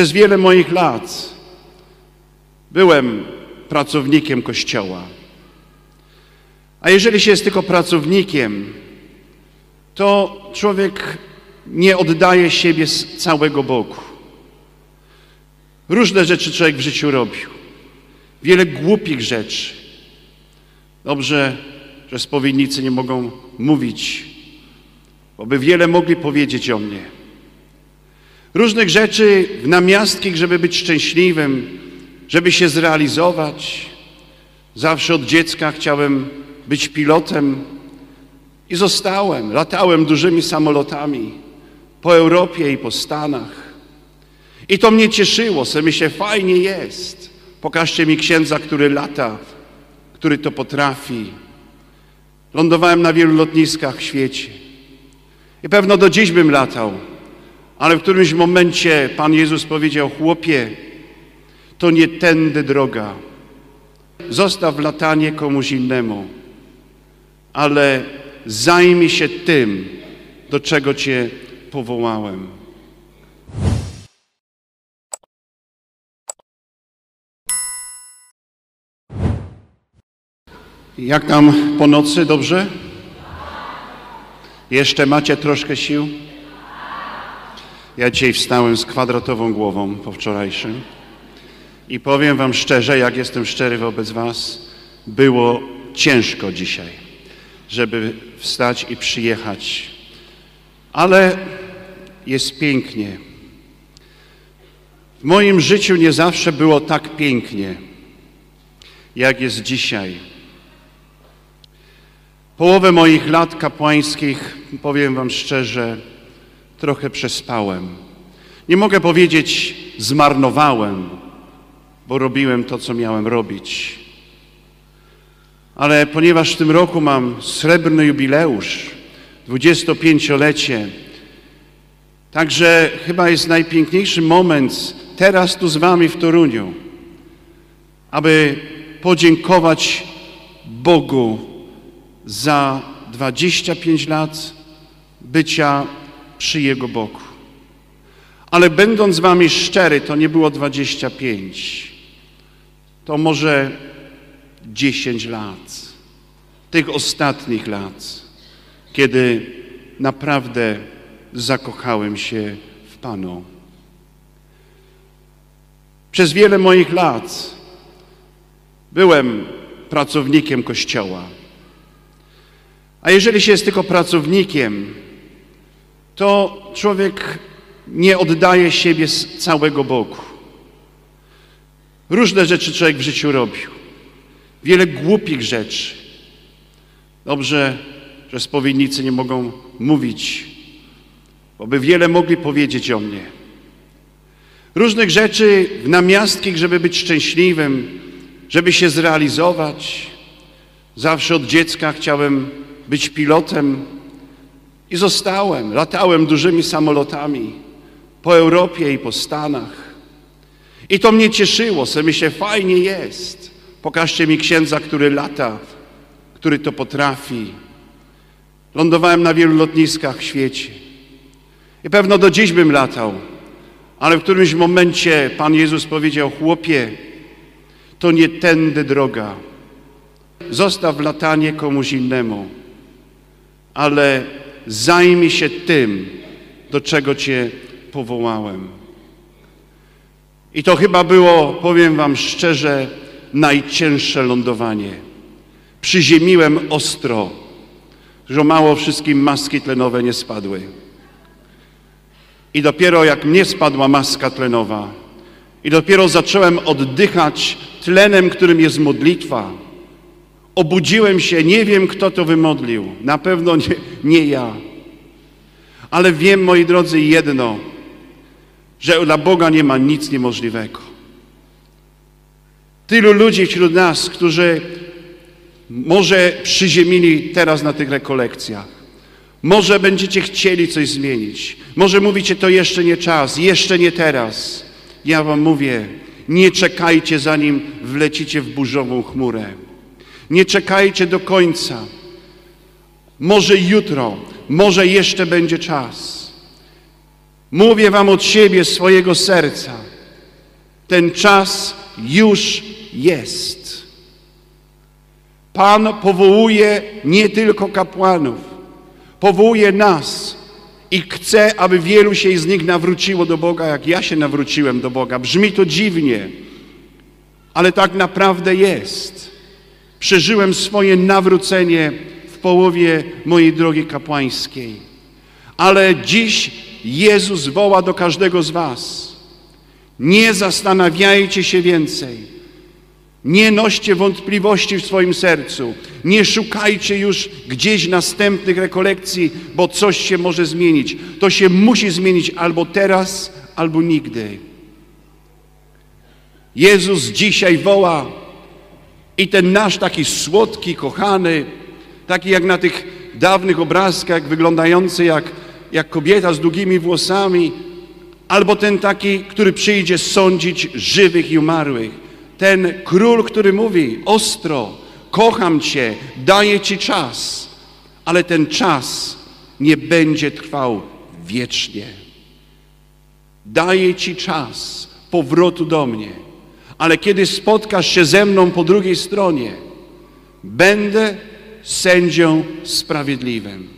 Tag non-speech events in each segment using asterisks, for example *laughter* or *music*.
Przez wiele moich lat byłem pracownikiem Kościoła. A jeżeli się jest tylko pracownikiem, to człowiek nie oddaje siebie z całego Bogu. Różne rzeczy człowiek w życiu robił. Wiele głupich rzeczy. Dobrze, że spowiednicy nie mogą mówić, bo by wiele mogli powiedzieć o mnie. Różnych rzeczy w namiastki, żeby być szczęśliwym, żeby się zrealizować. Zawsze od dziecka chciałem być pilotem i zostałem. Latałem dużymi samolotami po Europie i po Stanach. I to mnie cieszyło, sobie myślę, fajnie jest. Pokażcie mi księdza, który lata, który to potrafi. Lądowałem na wielu lotniskach w świecie. I pewno do dziś bym latał, ale w którymś momencie Pan Jezus powiedział, chłopie, to nie tędy droga. Zostaw latanie komuś innemu, ale zajmij się tym, do czego Cię powołałem. Jak tam po nocy, dobrze? Jeszcze macie troszkę sił? Ja dzisiaj wstałem z kwadratową głową po wczorajszym i powiem Wam szczerze, jak jestem szczery wobec Was, było ciężko dzisiaj, żeby wstać i przyjechać, ale jest pięknie. W moim życiu nie zawsze było tak pięknie, jak jest dzisiaj. Połowę moich lat kapłańskich, powiem Wam szczerze, trochę przespałem. Nie mogę powiedzieć zmarnowałem, bo robiłem to, co miałem robić. Ale ponieważ w tym roku mam srebrny jubileusz, 25-lecie, także chyba jest najpiękniejszy moment teraz tu z Wami w Toruniu, aby podziękować Bogu za 25 lat bycia przy Jego boku. Ale będąc z Wami szczery, to nie było 25. To może 10 lat. Tych ostatnich lat, kiedy naprawdę zakochałem się w Panu. Przez wiele moich lat byłem pracownikiem Kościoła. A jeżeli się jest tylko pracownikiem, to człowiek nie oddaje siebie z całego Bogu. Różne rzeczy człowiek w życiu robił. Wiele głupich rzeczy. Dobrze, że spowiednicy nie mogą mówić, bo by wiele mogli powiedzieć o mnie. Różnych rzeczy w namiastki, żeby być szczęśliwym, żeby się zrealizować. Zawsze od dziecka chciałem być pilotem i zostałem. Latałem dużymi samolotami po Europie i po Stanach. I to mnie cieszyło, sobie myślę, fajnie jest. Pokażcie mi księdza, który lata, który to potrafi. Lądowałem na wielu lotniskach w świecie. I pewno do dziś bym latał, ale w którymś momencie Pan Jezus powiedział, chłopie, to nie tędy droga. Zostaw latanie komuś innemu, ale zajmij się tym, do czego Cię powołałem. I to chyba było, powiem Wam szczerze, najcięższe lądowanie. Przyziemiłem ostro, że mało wszystkim maski tlenowe nie spadły. I dopiero jak mnie spadła maska tlenowa, i dopiero zacząłem oddychać tlenem, którym jest modlitwa, obudziłem się, nie wiem kto to wymodlił, na pewno nie, nie ja. Ale wiem, moi drodzy, jedno, że dla Boga nie ma nic niemożliwego. Tylu ludzi wśród nas, którzy może przyziemili teraz na tych rekolekcjach. Może będziecie chcieli coś zmienić. Może mówicie, to jeszcze nie czas, jeszcze nie teraz. Ja wam mówię, nie czekajcie zanim wlecicie w burzową chmurę. Nie czekajcie do końca. Może jutro, może jeszcze będzie czas. Mówię wam od siebie, swojego serca. Ten czas już jest. Pan powołuje nie tylko kapłanów, powołuje nas i chce, aby wielu się z nich nawróciło do Boga, jak ja się nawróciłem do Boga. Brzmi to dziwnie, ale tak naprawdę jest. Przeżyłem swoje nawrócenie w połowie mojej drogi kapłańskiej. Ale dziś Jezus woła do każdego z Was. Nie zastanawiajcie się więcej. Nie noście wątpliwości w swoim sercu. Nie szukajcie już gdzieś następnych rekolekcji, bo coś się może zmienić. To się musi zmienić albo teraz, albo nigdy. Jezus dzisiaj woła i ten nasz taki słodki, kochany, taki jak na tych dawnych obrazkach, wyglądający jak, jak kobieta z długimi włosami, albo ten taki, który przyjdzie sądzić żywych i umarłych. Ten król, który mówi ostro, kocham Cię, daję Ci czas, ale ten czas nie będzie trwał wiecznie. Daję Ci czas powrotu do mnie, ale kiedy spotkasz się ze mną po drugiej stronie, będę sędzią sprawiedliwym.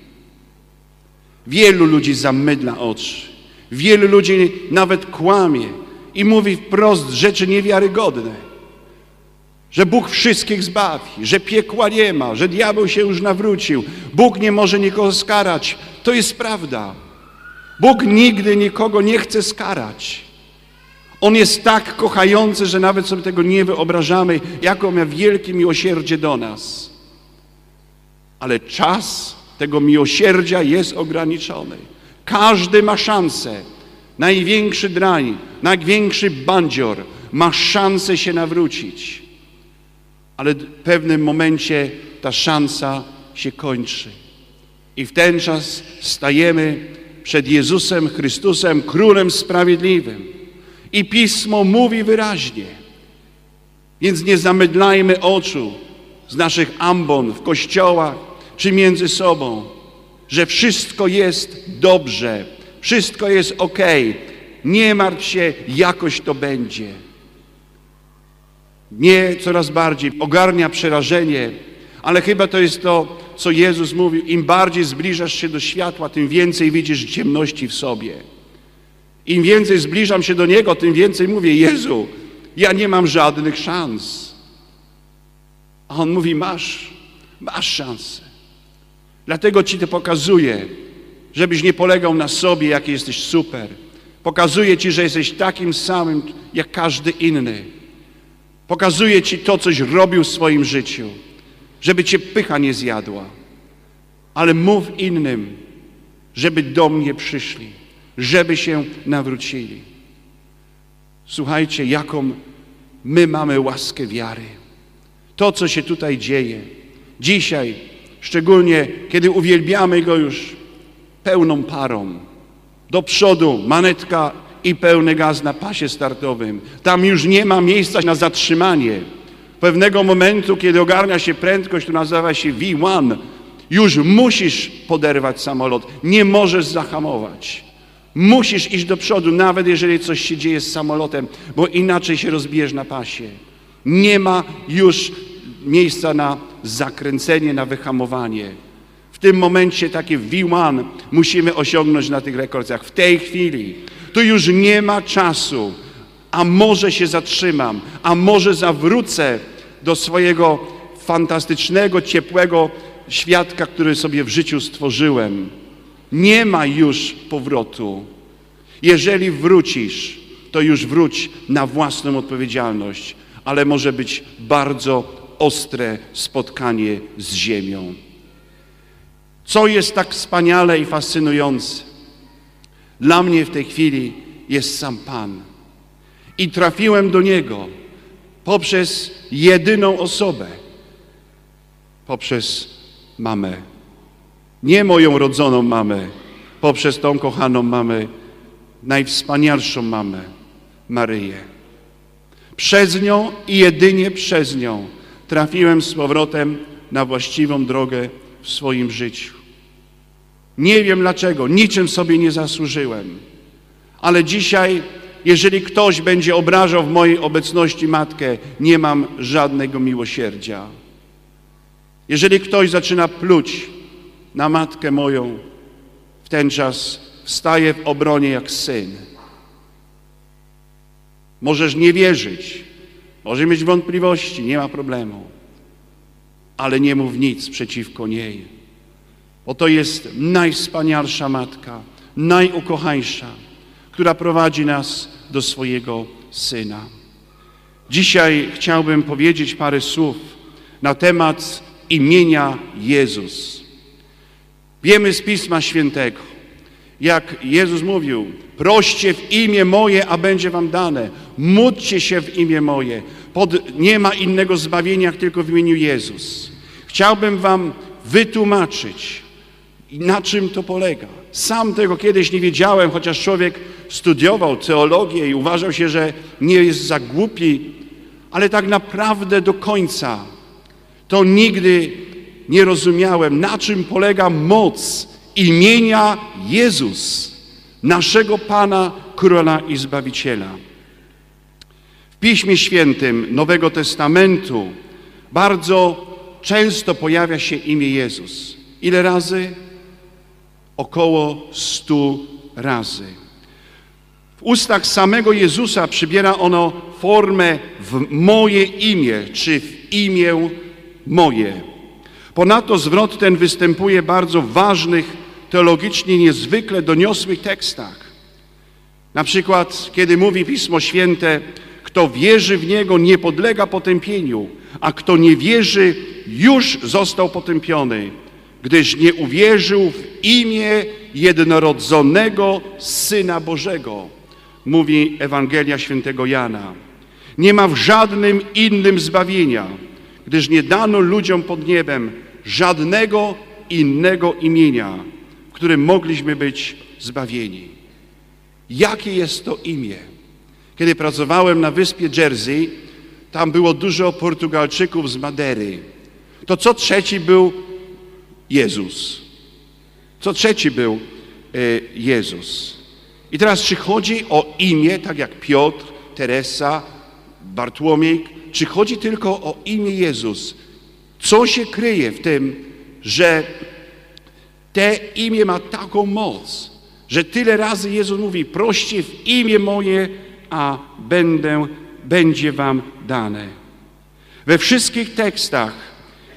Wielu ludzi zamydla oczy, wielu ludzi nawet kłamie i mówi wprost rzeczy niewiarygodne że Bóg wszystkich zbawi, że piekła nie ma, że diabeł się już nawrócił, Bóg nie może nikogo skarać. To jest prawda. Bóg nigdy nikogo nie chce skarać. On jest tak kochający, że nawet sobie tego nie wyobrażamy, jaką ma wielkie miłosierdzie do nas. Ale czas tego miłosierdzia jest ograniczony. Każdy ma szansę. Największy drań, największy bandzior ma szansę się nawrócić ale w pewnym momencie ta szansa się kończy. I w ten czas stajemy przed Jezusem Chrystusem, Królem Sprawiedliwym. I Pismo mówi wyraźnie, więc nie zamydlajmy oczu z naszych ambon w kościołach czy między sobą, że wszystko jest dobrze, wszystko jest ok. Nie martw się, jakoś to będzie. Mnie coraz bardziej ogarnia przerażenie, ale chyba to jest to, co Jezus mówił. Im bardziej zbliżasz się do światła, tym więcej widzisz ciemności w sobie. Im więcej zbliżam się do Niego, tym więcej mówię, Jezu, ja nie mam żadnych szans. A On mówi, masz, masz szansę. Dlatego Ci to pokazuję, żebyś nie polegał na sobie, jaki jesteś super. Pokazuję Ci, że jesteś takim samym, jak każdy inny. Pokazuje Ci to, coś robił w swoim życiu, żeby Cię pycha nie zjadła. Ale mów innym, żeby do mnie przyszli, żeby się nawrócili. Słuchajcie, jaką my mamy łaskę wiary. To, co się tutaj dzieje. Dzisiaj, szczególnie kiedy uwielbiamy Go już pełną parą, do przodu manetka i pełny gaz na pasie startowym. Tam już nie ma miejsca na zatrzymanie. Pewnego momentu, kiedy ogarnia się prędkość, która nazywa się V1, już musisz poderwać samolot, nie możesz zahamować. Musisz iść do przodu, nawet jeżeli coś się dzieje z samolotem, bo inaczej się rozbijesz na pasie. Nie ma już miejsca na zakręcenie, na wyhamowanie. W tym momencie takie V1 musimy osiągnąć na tych rekordach. W tej chwili tu już nie ma czasu, a może się zatrzymam, a może zawrócę do swojego fantastycznego, ciepłego świadka, który sobie w życiu stworzyłem. Nie ma już powrotu. Jeżeli wrócisz, to już wróć na własną odpowiedzialność, ale może być bardzo ostre spotkanie z ziemią. Co jest tak wspaniale i fascynujące? Dla mnie w tej chwili jest sam Pan. I trafiłem do Niego poprzez jedyną osobę, poprzez mamę. Nie moją rodzoną mamę, poprzez tą kochaną mamę, najwspanialszą mamę, Maryję. Przez nią i jedynie przez nią trafiłem z powrotem na właściwą drogę w swoim życiu. Nie wiem dlaczego, niczym sobie nie zasłużyłem. Ale dzisiaj jeżeli ktoś będzie obrażał w mojej obecności matkę, nie mam żadnego miłosierdzia. Jeżeli ktoś zaczyna pluć na matkę moją, w ten czas wstaję w obronie jak syn. Możesz nie wierzyć, może mieć wątpliwości, nie ma problemu, ale nie mów nic przeciwko niej, bo to jest najwspanialsza matka, najukochańsza, która prowadzi nas do swojego Syna. Dzisiaj chciałbym powiedzieć parę słów na temat imienia Jezus. Wiemy z Pisma Świętego, jak Jezus mówił, proście w imię moje, a będzie wam dane. Módlcie się w imię moje. Pod, nie ma innego zbawienia, jak tylko w imieniu Jezus. Chciałbym wam wytłumaczyć, na czym to polega. Sam tego kiedyś nie wiedziałem, chociaż człowiek studiował teologię i uważał się, że nie jest za głupi, ale tak naprawdę do końca to nigdy nie rozumiałem, na czym polega moc imienia Jezus, naszego Pana, Króla i Zbawiciela. W Piśmie Świętym Nowego Testamentu bardzo często pojawia się imię Jezus. Ile razy? Około stu razy. W ustach samego Jezusa przybiera ono formę w moje imię, czy w imię moje. Ponadto zwrot ten występuje bardzo ważnych, teologicznie niezwykle doniosłych tekstach. Na przykład, kiedy mówi Pismo Święte, kto wierzy w Niego, nie podlega potępieniu, a kto nie wierzy, już został potępiony, gdyż nie uwierzył w imię jednorodzonego Syna Bożego, mówi Ewangelia Świętego Jana. Nie ma w żadnym innym zbawienia, gdyż nie dano ludziom pod niebem żadnego innego imienia, w którym mogliśmy być zbawieni. Jakie jest to imię? Kiedy pracowałem na wyspie Jersey, tam było dużo Portugalczyków z Madery. To co trzeci był Jezus. Co trzeci był e, Jezus. I teraz, czy chodzi o imię, tak jak Piotr, Teresa, Bartłomiej, czy chodzi tylko o imię Jezus? Co się kryje w tym, że te imię ma taką moc, że tyle razy Jezus mówi, proście w imię moje, a będę, będzie wam dane. We wszystkich tekstach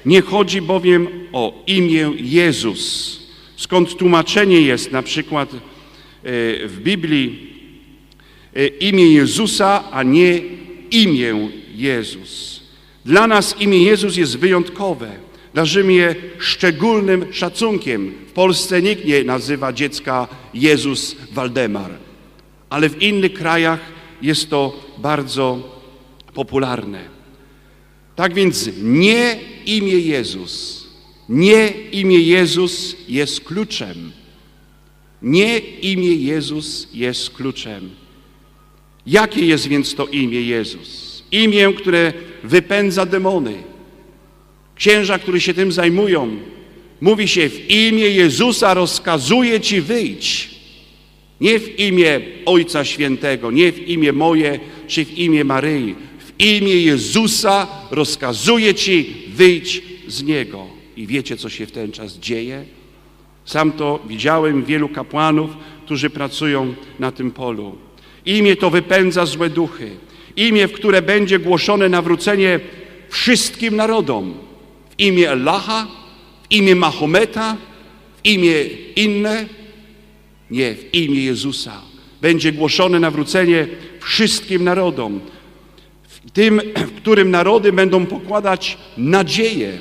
nie chodzi bowiem o imię Jezus. Skąd tłumaczenie jest na przykład e, w Biblii e, imię Jezusa, a nie imię Jezus. Dla nas imię Jezus jest wyjątkowe. Darzymy je szczególnym szacunkiem. W Polsce nikt nie nazywa dziecka Jezus Waldemar, ale w innych krajach jest to bardzo popularne. Tak więc nie imię Jezus, nie imię Jezus jest kluczem. Nie imię Jezus jest kluczem. Jakie jest więc to imię Jezus? Imię, które wypędza demony. Księża, którzy się tym zajmują, mówi się w imię Jezusa rozkazuje Ci wyjść. Nie w imię Ojca Świętego, nie w imię moje, czy w imię Maryi. W imię Jezusa rozkazuje Ci wyjść z Niego. I wiecie, co się w ten czas dzieje? Sam to widziałem wielu kapłanów, którzy pracują na tym polu. Imię to wypędza złe duchy. Imię, w które będzie głoszone nawrócenie wszystkim narodom. W imię Allaha, w imię Mahometa, w imię inne. Nie, w imię Jezusa. Będzie głoszone nawrócenie wszystkim narodom. Tym, w którym narody będą pokładać nadzieję.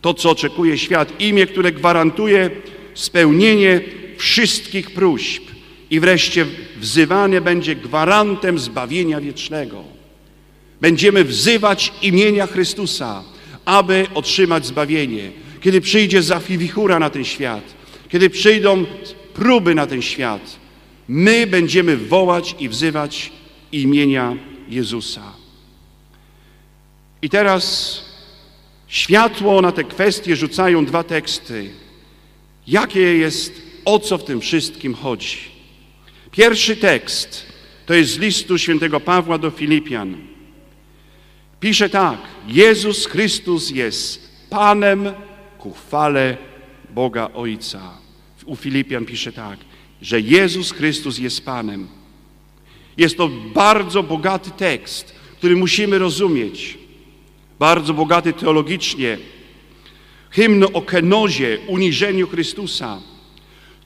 To, co oczekuje świat. Imię, które gwarantuje spełnienie wszystkich próśb i wreszcie wzywanie będzie gwarantem zbawienia wiecznego. Będziemy wzywać imienia Chrystusa, aby otrzymać zbawienie. Kiedy przyjdzie zafiwichura na ten świat, kiedy przyjdą próby na ten świat, my będziemy wołać i wzywać imienia Jezusa. I teraz światło na te kwestie rzucają dwa teksty. Jakie jest, o co w tym wszystkim chodzi? Pierwszy tekst To jest z listu świętego Pawła do Filipian. Pisze tak: Jezus Chrystus jest Panem ku chwale Boga Ojca. U Filipian pisze tak, że Jezus Chrystus jest Panem. Jest to bardzo bogaty tekst, który musimy rozumieć. Bardzo bogaty teologicznie. Hymn o kenozie, uniżeniu Chrystusa.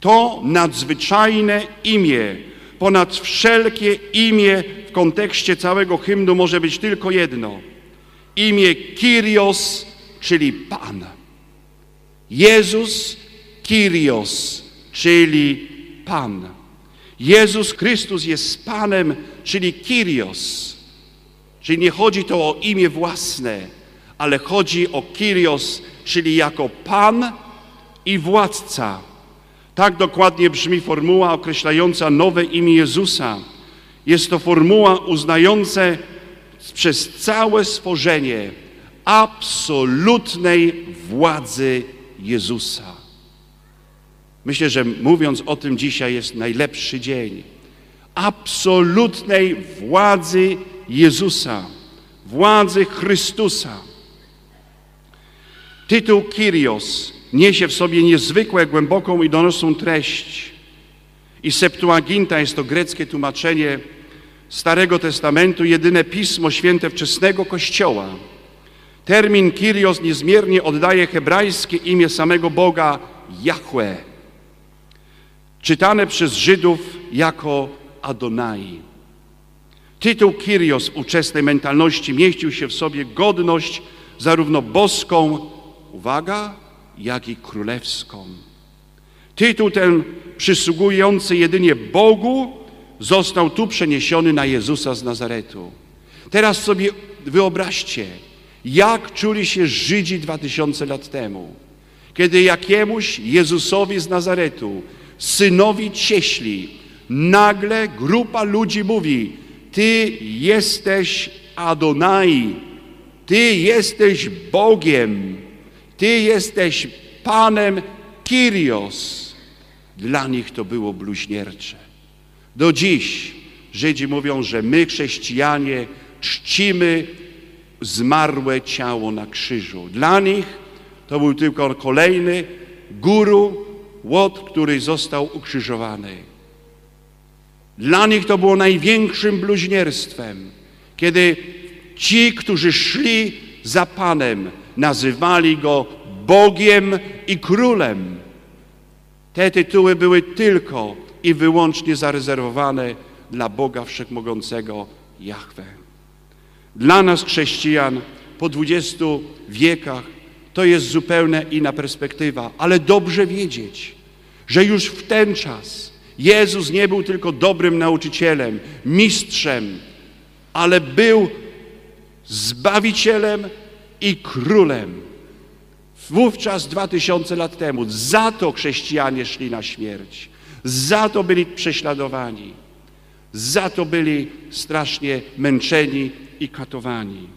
To nadzwyczajne imię, ponad wszelkie imię w kontekście całego hymnu może być tylko jedno. Imię Kyrios, czyli Pan. Jezus Kyrios, czyli Pan. Jezus Chrystus jest Panem, czyli Kyrios. Czyli nie chodzi to o imię własne, ale chodzi o Kyrios, czyli jako Pan i władca. Tak dokładnie brzmi formuła określająca nowe imię Jezusa. Jest to formuła uznająca przez całe stworzenie absolutnej władzy Jezusa. Myślę, że mówiąc o tym dzisiaj jest najlepszy dzień. Absolutnej władzy Jezusa, władzy Chrystusa. Tytuł Kyrios niesie w sobie niezwykłe, głęboką i donosną treść. I Septuaginta jest to greckie tłumaczenie Starego Testamentu, jedyne pismo święte wczesnego Kościoła. Termin Kyrios niezmiernie oddaje hebrajskie imię samego Boga Jahwe, czytane przez Żydów jako Adonai. Tytuł Kyrios w ówczesnej mentalności mieścił się w sobie godność zarówno boską, uwaga, jak i królewską. Tytuł ten przysługujący jedynie Bogu został tu przeniesiony na Jezusa z Nazaretu. Teraz sobie wyobraźcie, jak czuli się Żydzi dwa tysiące lat temu, kiedy jakiemuś Jezusowi z Nazaretu, synowi cieśli, nagle grupa ludzi mówi, Ty jesteś Adonai, Ty jesteś Bogiem, Ty jesteś Panem Kyrios. Dla nich to było bluźniercze. Do dziś Żydzi mówią, że my chrześcijanie czcimy zmarłe ciało na krzyżu. Dla nich to był tylko kolejny guru, łot, który został ukrzyżowany. Dla nich to było największym bluźnierstwem, kiedy ci, którzy szli za Panem, nazywali Go Bogiem i Królem. Te tytuły były tylko i wyłącznie zarezerwowane dla Boga Wszechmogącego Jahwe. Dla nas, chrześcijan, po dwudziestu wiekach to jest zupełnie inna perspektywa, ale dobrze wiedzieć, że już w ten czas Jezus nie był tylko dobrym nauczycielem, mistrzem, ale był Zbawicielem i Królem. Wówczas, dwa tysiące lat temu, za to chrześcijanie szli na śmierć, za to byli prześladowani, za to byli strasznie męczeni i katowani.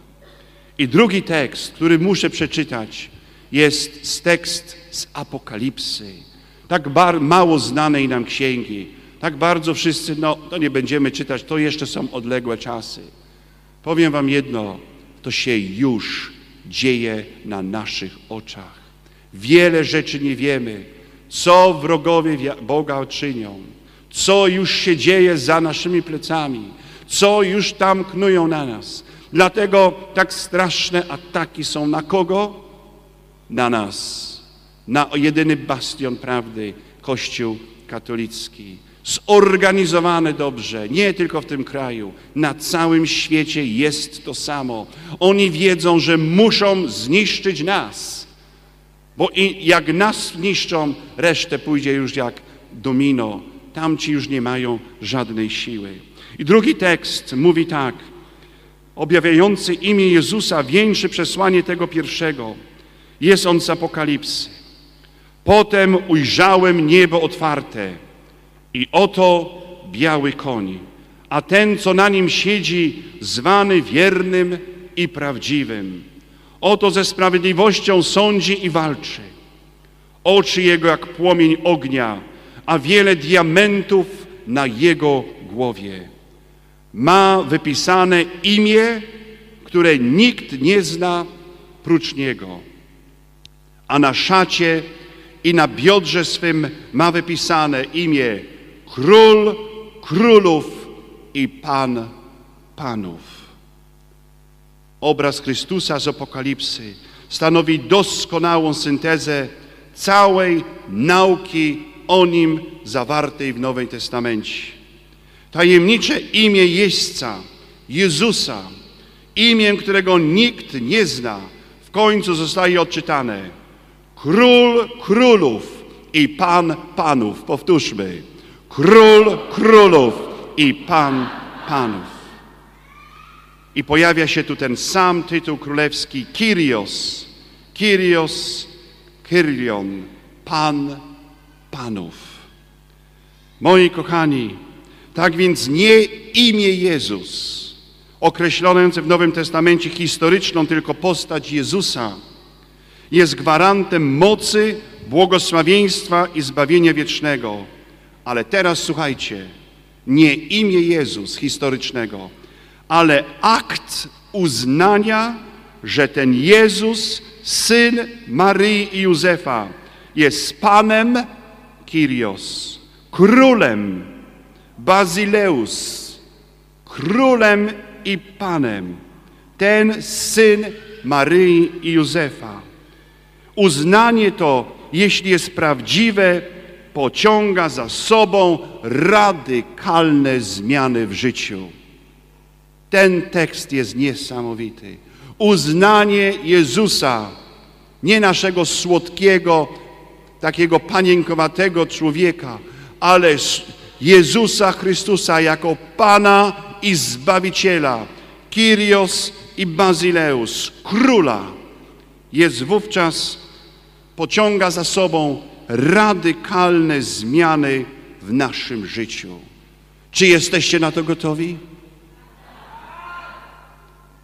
I drugi tekst, który muszę przeczytać, jest tekst z Apokalipsy. Tak mało znanej nam księgi, tak bardzo wszyscy, no to nie będziemy czytać, to jeszcze są odległe czasy. Powiem wam jedno, to się już dzieje na naszych oczach. Wiele rzeczy nie wiemy, co wrogowie Boga czynią, co już się dzieje za naszymi plecami, co już tam knują na nas. Dlatego tak straszne ataki są na kogo? Na nas. Na jedyny bastion prawdy, Kościół katolicki. Zorganizowane dobrze, nie tylko w tym kraju, na całym świecie jest to samo. Oni wiedzą, że muszą zniszczyć nas, bo jak nas zniszczą, resztę pójdzie już jak domino. Tamci już nie mają żadnej siły. I drugi tekst mówi tak, objawiający imię Jezusa, wieńszy przesłanie tego pierwszego. Jest on z Apokalipsy. Potem ujrzałem niebo otwarte i oto biały koń, a ten, co na nim siedzi, zwany wiernym i prawdziwym. Oto ze sprawiedliwością sądzi i walczy. Oczy jego jak płomień ognia, a wiele diamentów na jego głowie ma wypisane imię, które nikt nie zna prócz Niego. A na szacie i na biodrze swym ma wypisane imię Król Królów i Pan Panów. Obraz Chrystusa z Apokalipsy stanowi doskonałą syntezę całej nauki o Nim zawartej w Nowym Testamencie. Tajemnicze imię jeźdźca, Jezusa, imię, którego nikt nie zna, w końcu zostaje odczytane. Król królów i Pan panów. Powtórzmy. Król królów i Pan panów. I pojawia się tu ten sam tytuł królewski Kyrios. Kyrios, Kyrion, Pan panów. Moi kochani, tak więc nie imię Jezus, określające w Nowym Testamencie historyczną tylko postać Jezusa, jest gwarantem mocy, błogosławieństwa i zbawienia wiecznego. Ale teraz słuchajcie, nie imię Jezus historycznego, ale akt uznania, że ten Jezus, syn Maryi i Józefa, jest Panem Kyrios, królem Bazileus, królem i Panem, ten syn Maryi i Józefa. Uznanie to, jeśli jest prawdziwe, pociąga za sobą radykalne zmiany w życiu. Ten tekst jest niesamowity. Uznanie Jezusa, nie naszego słodkiego, takiego panienkowatego człowieka, ale Jezusa Chrystusa jako Pana i Zbawiciela, Kyrios i Bazileus, Króla, jest wówczas, pociąga za sobą radykalne zmiany w naszym życiu. Czy jesteście na to gotowi?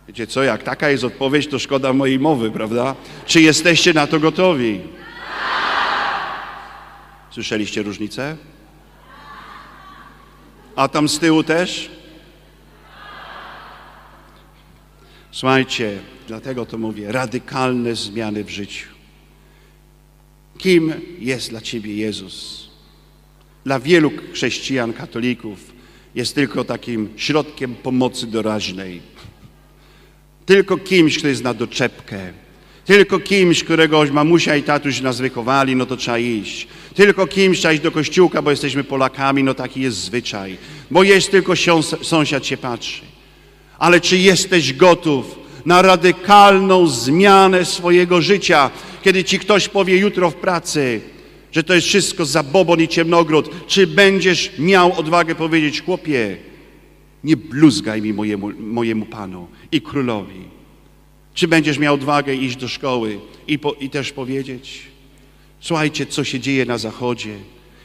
Wiecie co, jak taka jest odpowiedź, to szkoda mojej mowy, prawda? Czy jesteście na to gotowi? Słyszeliście różnicę? A tam z tyłu też? Słuchajcie, dlatego to mówię, radykalne zmiany w życiu. Kim jest dla Ciebie Jezus? Dla wielu chrześcijan, katolików jest tylko takim środkiem pomocy doraźnej. Tylko kimś, kto jest na doczepkę. Tylko kimś, którego mamusia i tatuś nas wychowali, no to trzeba iść. Tylko kimś trzeba iść do kościółka, bo jesteśmy Polakami, no taki jest zwyczaj. Bo jest tylko sąsiad się patrzy. Ale czy jesteś gotów na radykalną zmianę swojego życia, kiedy ci ktoś powie jutro w pracy, że to jest wszystko zabobon i ciemnogród, czy będziesz miał odwagę powiedzieć, chłopie, nie bluzgaj mi mojemu, mojemu Panu i Królowi. Czy będziesz miał odwagę iść do szkoły i, po, i też powiedzieć, słuchajcie, co się dzieje na Zachodzie.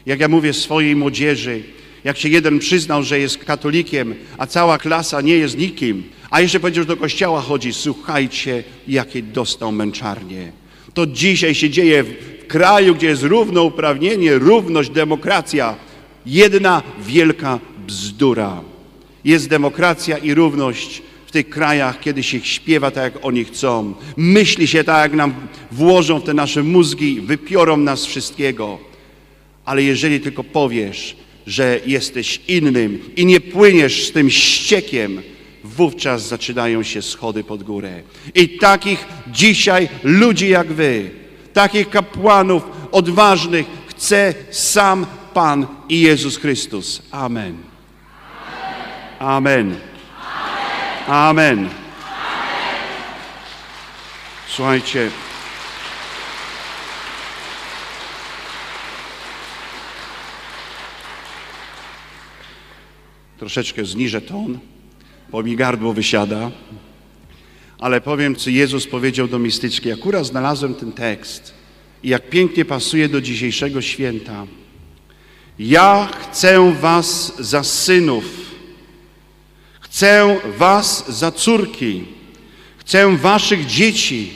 Jak ja mówię swojej młodzieży, jak się jeden przyznał, że jest katolikiem, a cała klasa nie jest nikim, a jeszcze powiedział, że do kościoła chodzi, słuchajcie, jakie dostał męczarnie. To dzisiaj się dzieje w kraju, gdzie jest równouprawnienie, równość, demokracja. Jedna wielka bzdura. Jest demokracja i równość w tych krajach, kiedy się śpiewa tak, jak oni chcą. Myśli się tak, jak nam włożą w te nasze mózgi, wypiorą nas wszystkiego. Ale jeżeli tylko powiesz, że jesteś innym i nie płyniesz z tym ściekiem, wówczas zaczynają się schody pod górę. I takich dzisiaj ludzi jak wy, takich kapłanów odważnych chce sam Pan i Jezus Chrystus. Amen. Amen. Amen. Słuchajcie. Troszeczkę zniżę ton bo mi gardło wysiada. Ale powiem, co Jezus powiedział do mistyczki. Akurat znalazłem ten tekst i jak pięknie pasuje do dzisiejszego święta. Ja chcę was za synów, chcę was za córki, chcę waszych dzieci,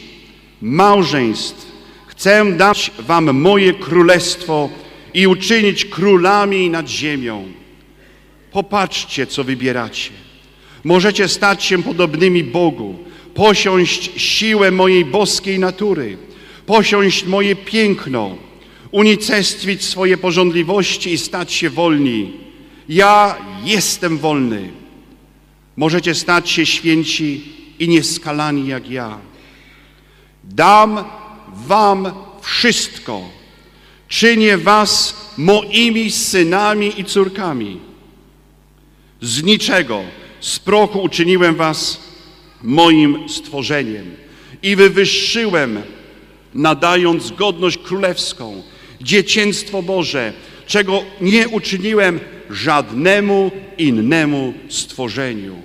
małżeństw, chcę dać wam moje królestwo i uczynić królami nad ziemią. Popatrzcie, co wybieracie. Możecie stać się podobnymi Bogu, posiąść siłę mojej boskiej natury, posiąść moje piękno, unicestwić swoje porządliwości i stać się wolni. Ja jestem wolny. Możecie stać się święci i nieskalani jak ja. Dam wam wszystko. Czynię was moimi synami i córkami. Z niczego, z prochu uczyniłem was moim stworzeniem i wywyższyłem, nadając godność królewską, dzieciństwo Boże, czego nie uczyniłem żadnemu innemu stworzeniu.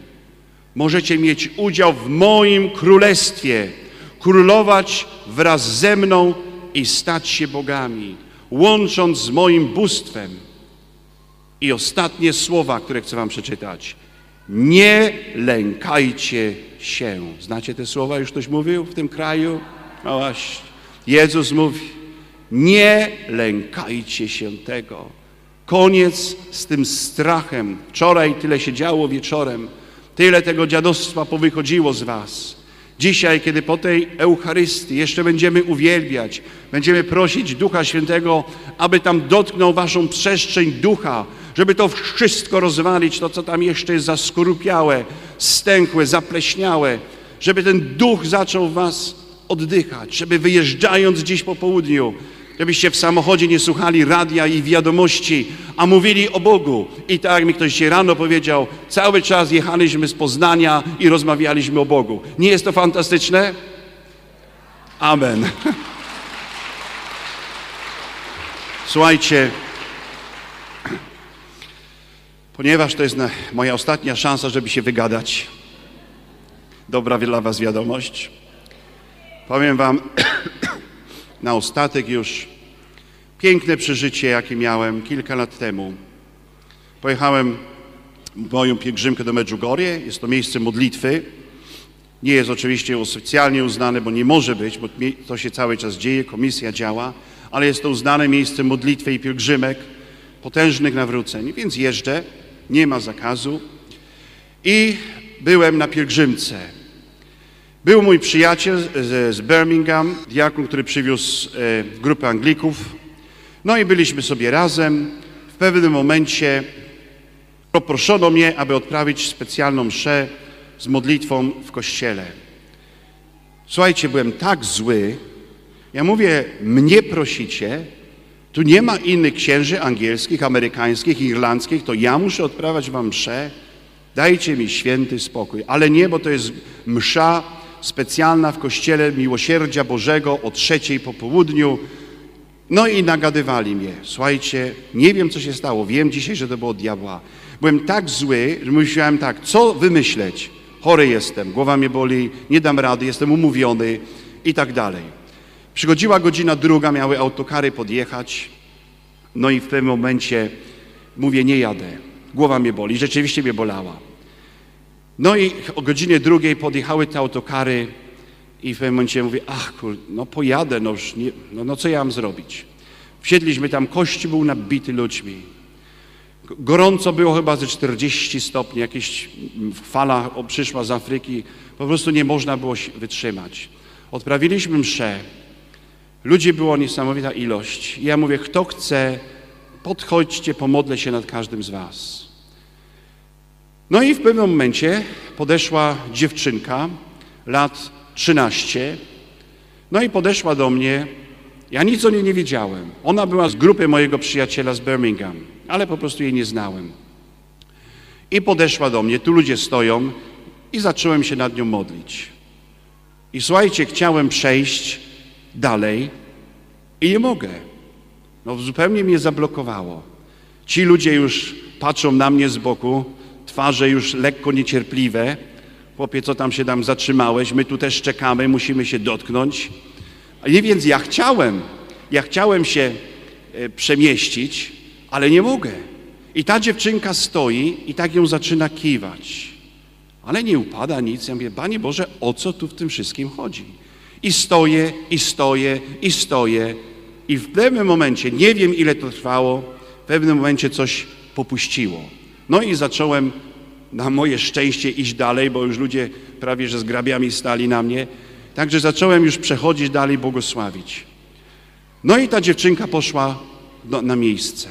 Możecie mieć udział w moim królestwie, królować wraz ze mną i stać się bogami, łącząc z moim bóstwem. I ostatnie słowa, które chcę Wam przeczytać. Nie lękajcie się. Znacie te słowa? Już ktoś mówił w tym kraju? No właśnie. Jezus mówi, nie lękajcie się tego. Koniec z tym strachem. Wczoraj tyle się działo wieczorem. Tyle tego dziadostwa powychodziło z was. Dzisiaj, kiedy po tej Eucharystii jeszcze będziemy uwielbiać, będziemy prosić Ducha Świętego, aby tam dotknął waszą przestrzeń ducha, żeby to wszystko rozwalić, to co tam jeszcze jest zaskorupiałe, stęchłe, zapleśniałe, żeby ten duch zaczął was oddychać, żeby wyjeżdżając dziś po południu, żebyście w samochodzie nie słuchali radia i wiadomości, a mówili o Bogu. I tak mi ktoś dzisiaj rano powiedział, cały czas jechaliśmy z Poznania i rozmawialiśmy o Bogu. Nie jest to fantastyczne? Amen. *laughs* Słuchajcie, ponieważ to jest moja ostatnia szansa, żeby się wygadać, dobra dla Was wiadomość. Powiem Wam *clears throat* na ostatek już piękne przeżycie, jakie miałem kilka lat temu. Pojechałem moją pielgrzymkę do Medjugorje. Jest to miejsce modlitwy. Nie jest oczywiście oficjalnie uznane, bo nie może być, bo to się cały czas dzieje, komisja działa, ale jest to uznane miejsce modlitwy i pielgrzymek, potężnych nawróceń. Więc jeżdżę, nie ma zakazu i byłem na pielgrzymce. Był mój przyjaciel z, z Birmingham, diakon, który przywiózł e, grupę Anglików. No i byliśmy sobie razem. W pewnym momencie poproszono mnie, aby odprawić specjalną mszę z modlitwą w kościele. Słuchajcie, byłem tak zły. Ja mówię, mnie prosicie, tu nie ma innych księży angielskich, amerykańskich, irlandzkich, to ja muszę odprawiać wam mszę. Dajcie mi święty spokój. Ale nie, bo to jest msza specjalna w Kościele Miłosierdzia Bożego o trzeciej po południu. No i nagadywali mnie. Słuchajcie, nie wiem, co się stało. Wiem dzisiaj, że to było diabła. Byłem tak zły, że myślałem tak, co wymyśleć? Chory jestem, głowa mnie boli, nie dam rady, jestem umówiony i tak dalej. Przychodziła godzina druga, miały autokary podjechać. No i w pewnym momencie mówię, nie jadę. Głowa mnie boli. Rzeczywiście mnie bolała. No i o godzinie drugiej podjechały te autokary i w pewnym momencie mówię, ach kur, no pojadę, no już nie, no, no co ja mam zrobić? Wsiedliśmy tam, kościół był nabity ludźmi. Gorąco było chyba ze 40 stopni, jakieś fala przyszła z Afryki, po prostu nie można było wytrzymać. Odprawiliśmy mszę, ludzi było niesamowita ilość. I ja mówię, kto chce, podchodźcie, pomodlę się nad każdym z was. No i w pewnym momencie podeszła dziewczynka, lat 13, no i podeszła do mnie. Ja nic o niej nie wiedziałem. Ona była z grupy mojego przyjaciela z Birmingham, ale po prostu jej nie znałem. I podeszła do mnie, tu ludzie stoją i zacząłem się nad nią modlić. I słuchajcie, chciałem przejść dalej i nie mogę. No zupełnie mnie zablokowało. Ci ludzie już patrzą na mnie z boku, twarze już lekko niecierpliwe. Chłopie, co tam się tam zatrzymałeś? My tu też czekamy, musimy się dotknąć. I więc ja chciałem, ja chciałem się e, przemieścić, ale nie mogę. I ta dziewczynka stoi i tak ją zaczyna kiwać. Ale nie upada nic. Ja mówię, Panie Boże, o co tu w tym wszystkim chodzi? I stoję, i stoję, i stoję. I w pewnym momencie, nie wiem ile to trwało, w pewnym momencie coś popuściło. No i zacząłem na moje szczęście iść dalej, bo już ludzie prawie że z grabiami stali na mnie. Także zacząłem już przechodzić dalej, błogosławić. No i ta dziewczynka poszła do, na miejsce.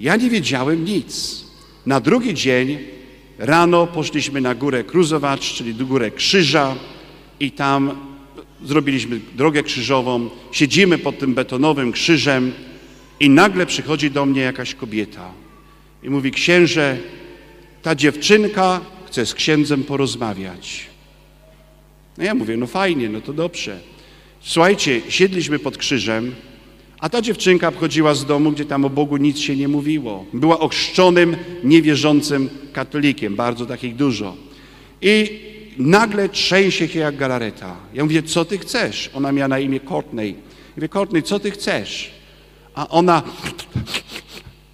Ja nie wiedziałem nic. Na drugi dzień rano poszliśmy na górę Kruzowacz, czyli do górę Krzyża i tam zrobiliśmy drogę krzyżową. Siedzimy pod tym betonowym krzyżem i nagle przychodzi do mnie jakaś kobieta i mówi, księże, ta dziewczynka chce z księdzem porozmawiać. No ja mówię, no fajnie, no to dobrze. Słuchajcie, siedliśmy pod krzyżem, a ta dziewczynka wchodziła z domu, gdzie tam o Bogu nic się nie mówiło. Była ochrzczonym, niewierzącym katolikiem, bardzo takich dużo. I nagle trzęsie się jak galareta. Ja mówię, co ty chcesz? Ona miała na imię Courtney. Ja mówię, Courtney, co ty chcesz? A ona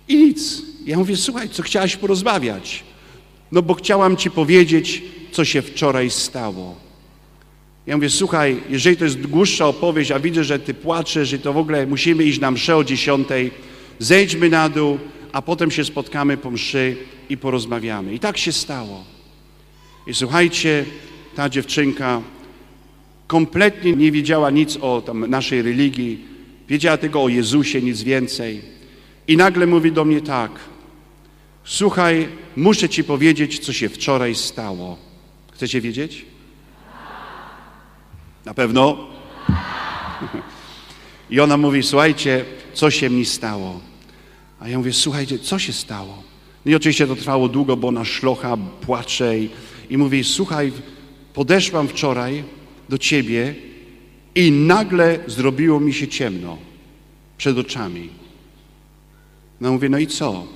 i nic. Ja mówię, słuchaj, co chciałaś porozmawiać? No bo chciałam ci powiedzieć, co się wczoraj stało. Ja mówię, słuchaj, jeżeli to jest dłuższa opowieść, a widzę, że ty płaczesz, że to w ogóle musimy iść na mszę o dziesiątej, zejdźmy na dół, a potem się spotkamy po mszy i porozmawiamy. I tak się stało. I słuchajcie, ta dziewczynka kompletnie nie wiedziała nic o tam, naszej religii, wiedziała tylko o Jezusie, nic więcej. I nagle mówi do mnie tak, słuchaj, muszę ci powiedzieć, co się wczoraj stało. Chcecie wiedzieć? Na pewno? I ona mówi, słuchajcie, co się mi stało? A ja mówię, słuchajcie, co się stało? No i oczywiście to trwało długo, bo ona szlocha, płacze i, i mówi, słuchaj, podeszłam wczoraj do ciebie i nagle zrobiło mi się ciemno przed oczami. No mówię, no i co?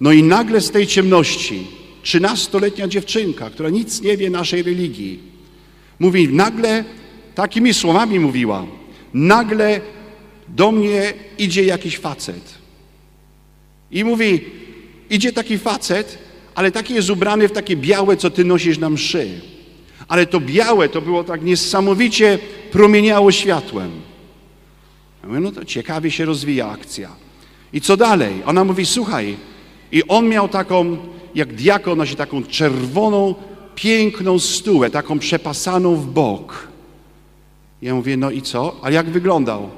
No i nagle z tej ciemności trzynastoletnia dziewczynka, która nic nie wie naszej religii, mówi, nagle takimi słowami mówiła, nagle do mnie idzie jakiś facet. I mówi, idzie taki facet, ale taki jest ubrany w takie białe, co ty nosisz na mszy. Ale to białe to było tak niesamowicie promieniało światłem. Ja mówię, no to ciekawie się rozwija akcja. I co dalej? Ona mówi, słuchaj, i on miał taką, jak diakon, nosi taką czerwoną, piękną stułę, taką przepasaną w bok. Ja mówię, no i co? A jak wyglądał?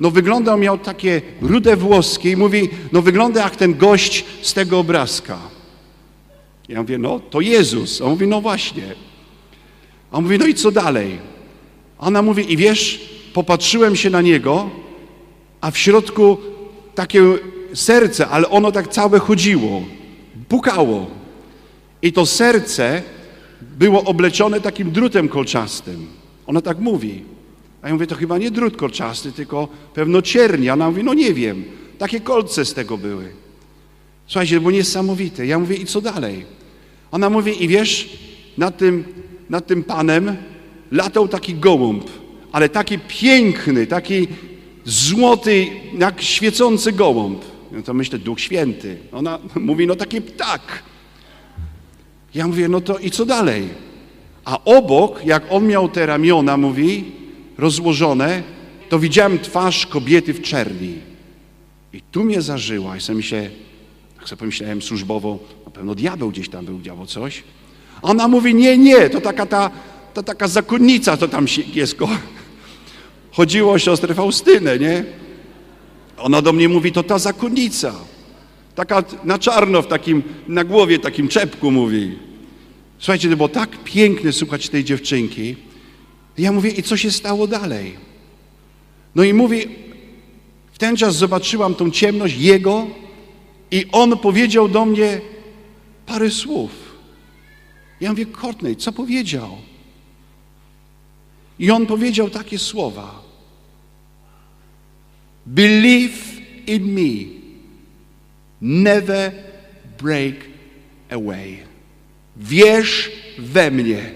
No wyglądał, miał takie rude włoskie i mówi, no wygląda jak ten gość z tego obrazka. Ja mówię, no to Jezus. On mówi, no właśnie. A on mówi, no i co dalej? Ona mówi, i wiesz, popatrzyłem się na niego, a w środku takie serce, ale ono tak całe chodziło, pukało. I to serce było obleczone takim drutem kolczastym. Ona tak mówi. A ja mówię, to chyba nie drut kolczasty, tylko pewno ciernia. Ona mówi, no nie wiem, takie kolce z tego były. Słuchajcie, było niesamowite. Ja mówię, i co dalej? Ona mówi, i wiesz, nad tym, nad tym panem latał taki gołąb, ale taki piękny, taki złoty, jak świecący gołąb. No to myślę, Duch Święty. Ona *laughs* mówi, no taki ptak. Ja mówię, no to i co dalej? A obok, jak on miał te ramiona, mówi, rozłożone, to widziałem twarz kobiety w czerni. I tu mnie zażyła. I sobie myślę, tak sobie pomyślałem służbowo, pewno diabeł gdzieś tam był, działo coś. Ona mówi, nie, nie, to taka ta, ta taka zakonnica, to tam jest. *laughs* Chodziło o siostrę Faustynę, nie? Ona do mnie mówi, to ta zakonnica. Taka na czarno, w takim, na głowie takim czepku mówi. Słuchajcie, to było tak piękne słuchać tej dziewczynki. Ja mówię, i co się stało dalej? No i mówi, w ten czas zobaczyłam tą ciemność Jego i On powiedział do mnie parę słów. Ja mówię, Courtney, co powiedział? I On powiedział takie słowa. Believe in me. Never break away. Wierz we mnie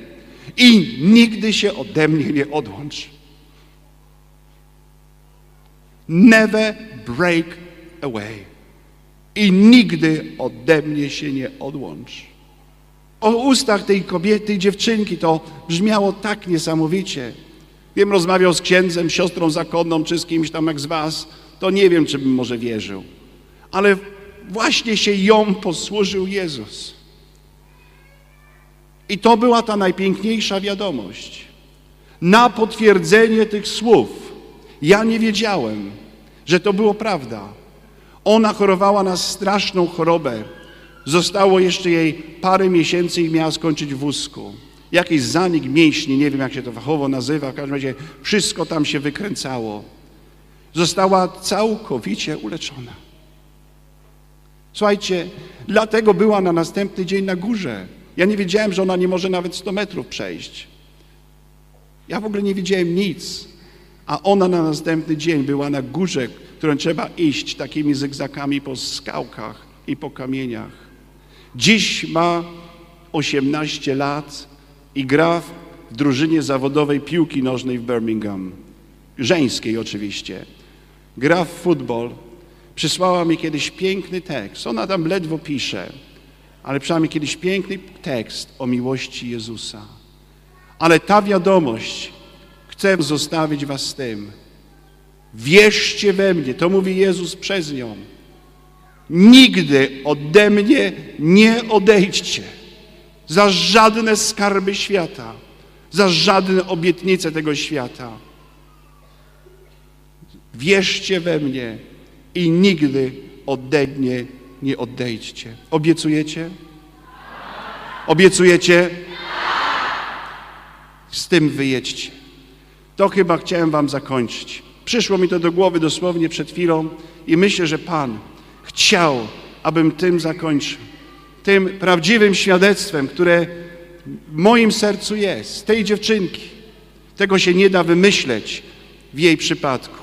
i nigdy się ode mnie nie odłącz. Never break away. I nigdy ode mnie się nie odłącz. O ustach tej kobiety, dziewczynki to brzmiało tak niesamowicie. Wiem, rozmawiał z księdzem, siostrą zakonną, czy z kimś tam jak z was, to nie wiem, czy bym może wierzył. Ale właśnie się ją posłużył Jezus. I to była ta najpiękniejsza wiadomość. Na potwierdzenie tych słów ja nie wiedziałem, że to było prawda. Ona chorowała na straszną chorobę. Zostało jeszcze jej parę miesięcy i miała skończyć w wózku. Jakiś zanik mięśni, nie wiem jak się to fachowo nazywa, w każdym razie wszystko tam się wykręcało. Została całkowicie uleczona. Słuchajcie, dlatego była na następny dzień na górze. Ja nie wiedziałem, że ona nie może nawet 100 metrów przejść. Ja w ogóle nie widziałem nic. A ona na następny dzień była na górze, którą trzeba iść takimi zygzakami po skałkach i po kamieniach. Dziś ma 18 lat i gra w drużynie zawodowej piłki nożnej w Birmingham. Żeńskiej oczywiście. Gra w futbol. Przysłała mi kiedyś piękny tekst. Ona tam ledwo pisze, ale mi kiedyś piękny tekst o miłości Jezusa. Ale ta wiadomość chcę zostawić was z tym. Wierzcie we mnie, to mówi Jezus przez nią. Nigdy ode mnie nie odejdźcie za żadne skarby świata, za żadne obietnice tego świata. Wierzcie we mnie i nigdy ode mnie nie odejdźcie. Obiecujecie? Obiecujecie? Z tym wyjedźcie. To chyba chciałem wam zakończyć. Przyszło mi to do głowy dosłownie przed chwilą i myślę, że Pan chciał, abym tym zakończył. Tym prawdziwym świadectwem, które w moim sercu jest, tej dziewczynki. Tego się nie da wymyśleć w jej przypadku.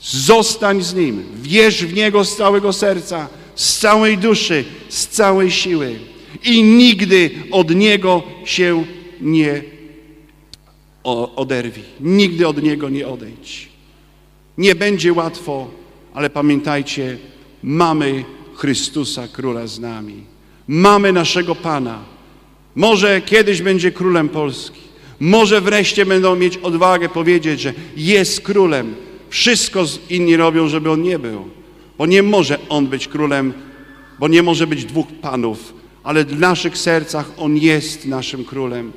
Zostań z Nim, wierz w Niego z całego serca, z całej duszy, z całej siły i nigdy od Niego się nie oderwij. Nigdy od Niego nie odejdź. Nie będzie łatwo, ale pamiętajcie, mamy Chrystusa Króla z nami. Mamy naszego Pana. Może kiedyś będzie Królem Polski. Może wreszcie będą mieć odwagę powiedzieć, że jest Królem. Wszystko inni robią, żeby On nie był. Bo nie może On być Królem, bo nie może być dwóch Panów, ale w naszych sercach On jest naszym Królem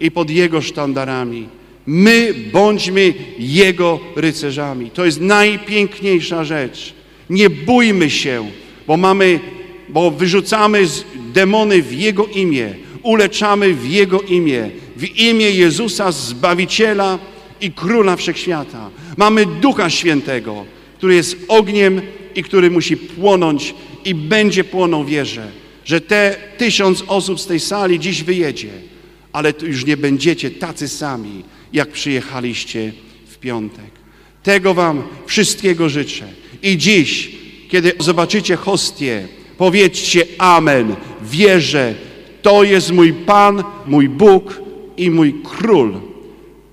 i pod Jego sztandarami. My bądźmy Jego rycerzami. To jest najpiękniejsza rzecz. Nie bójmy się, bo mamy, bo wyrzucamy demony w Jego imię, uleczamy w Jego imię, w imię Jezusa Zbawiciela i Króla Wszechświata. Mamy Ducha Świętego, który jest ogniem i który musi płonąć i będzie płonął wierzę, że te tysiąc osób z tej sali dziś wyjedzie ale już nie będziecie tacy sami, jak przyjechaliście w piątek. Tego Wam wszystkiego życzę. I dziś, kiedy zobaczycie hostię, powiedzcie Amen. Wierzę, to jest mój Pan, mój Bóg i mój Król.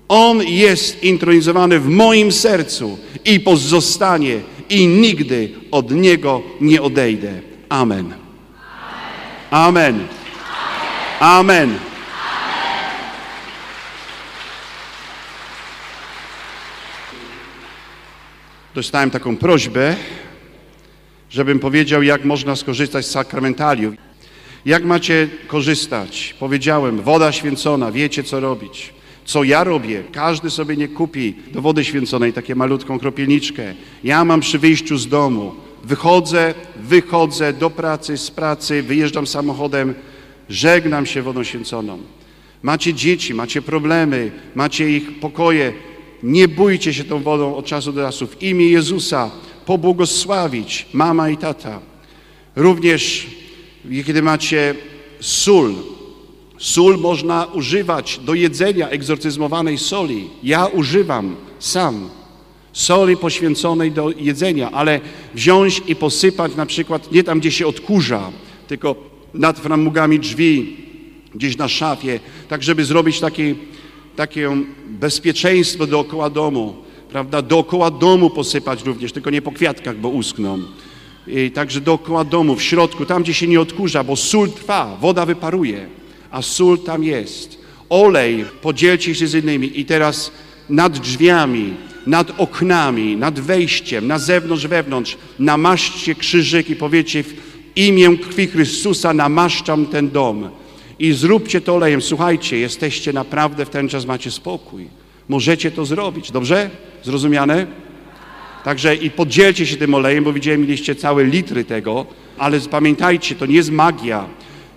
On jest intronizowany w moim sercu i pozostanie i nigdy od Niego nie odejdę. Amen. Amen. Amen. Dostałem taką prośbę, żebym powiedział, jak można skorzystać z sakramentaliów. Jak macie korzystać? Powiedziałem, woda święcona, wiecie co robić. Co ja robię? Każdy sobie nie kupi do wody święconej takie malutką kropielniczkę. Ja mam przy wyjściu z domu. Wychodzę, wychodzę do pracy, z pracy, wyjeżdżam samochodem, żegnam się wodą święconą. Macie dzieci, macie problemy, macie ich pokoje, nie bójcie się tą wodą od czasu do czasu. W imię Jezusa pobłogosławić mama i tata. Również kiedy macie sól, sól można używać do jedzenia egzorcyzmowanej soli. Ja używam sam soli poświęconej do jedzenia, ale wziąć i posypać na przykład nie tam, gdzie się odkurza, tylko nad framugami drzwi, gdzieś na szafie, tak żeby zrobić taki takie bezpieczeństwo dookoła domu, prawda? Dookoła domu posypać również, tylko nie po kwiatkach, bo uskną. I także dookoła domu, w środku, tam gdzie się nie odkurza, bo sól trwa, woda wyparuje, a sól tam jest. Olej podzielcie się z innymi i teraz nad drzwiami, nad oknami, nad wejściem, na zewnątrz, wewnątrz, namaszczcie krzyżyk i powiecie w imię krwi Chrystusa namaszczam ten dom i zróbcie to olejem. Słuchajcie, jesteście naprawdę w ten czas, macie spokój. Możecie to zrobić, dobrze? Zrozumiane? Także i podzielcie się tym olejem, bo widziałem, mieliście całe litry tego, ale pamiętajcie, to nie jest magia.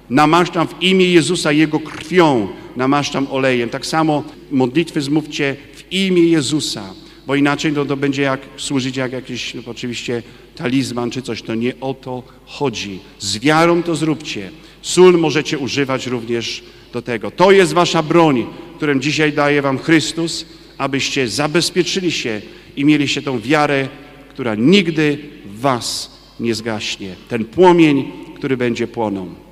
Namaszczam w imię Jezusa Jego krwią, namaszczam olejem. Tak samo modlitwy zmówcie w imię Jezusa, bo inaczej to, będzie jak służyć jak jakiś no, oczywiście talizman czy coś. To nie o to chodzi. Z wiarą to zróbcie. Sól możecie używać również do tego. To jest wasza broń, którą dzisiaj daje wam Chrystus, abyście zabezpieczyli się i mieliście tą wiarę, która nigdy w was nie zgaśnie. Ten płomień, który będzie płonął.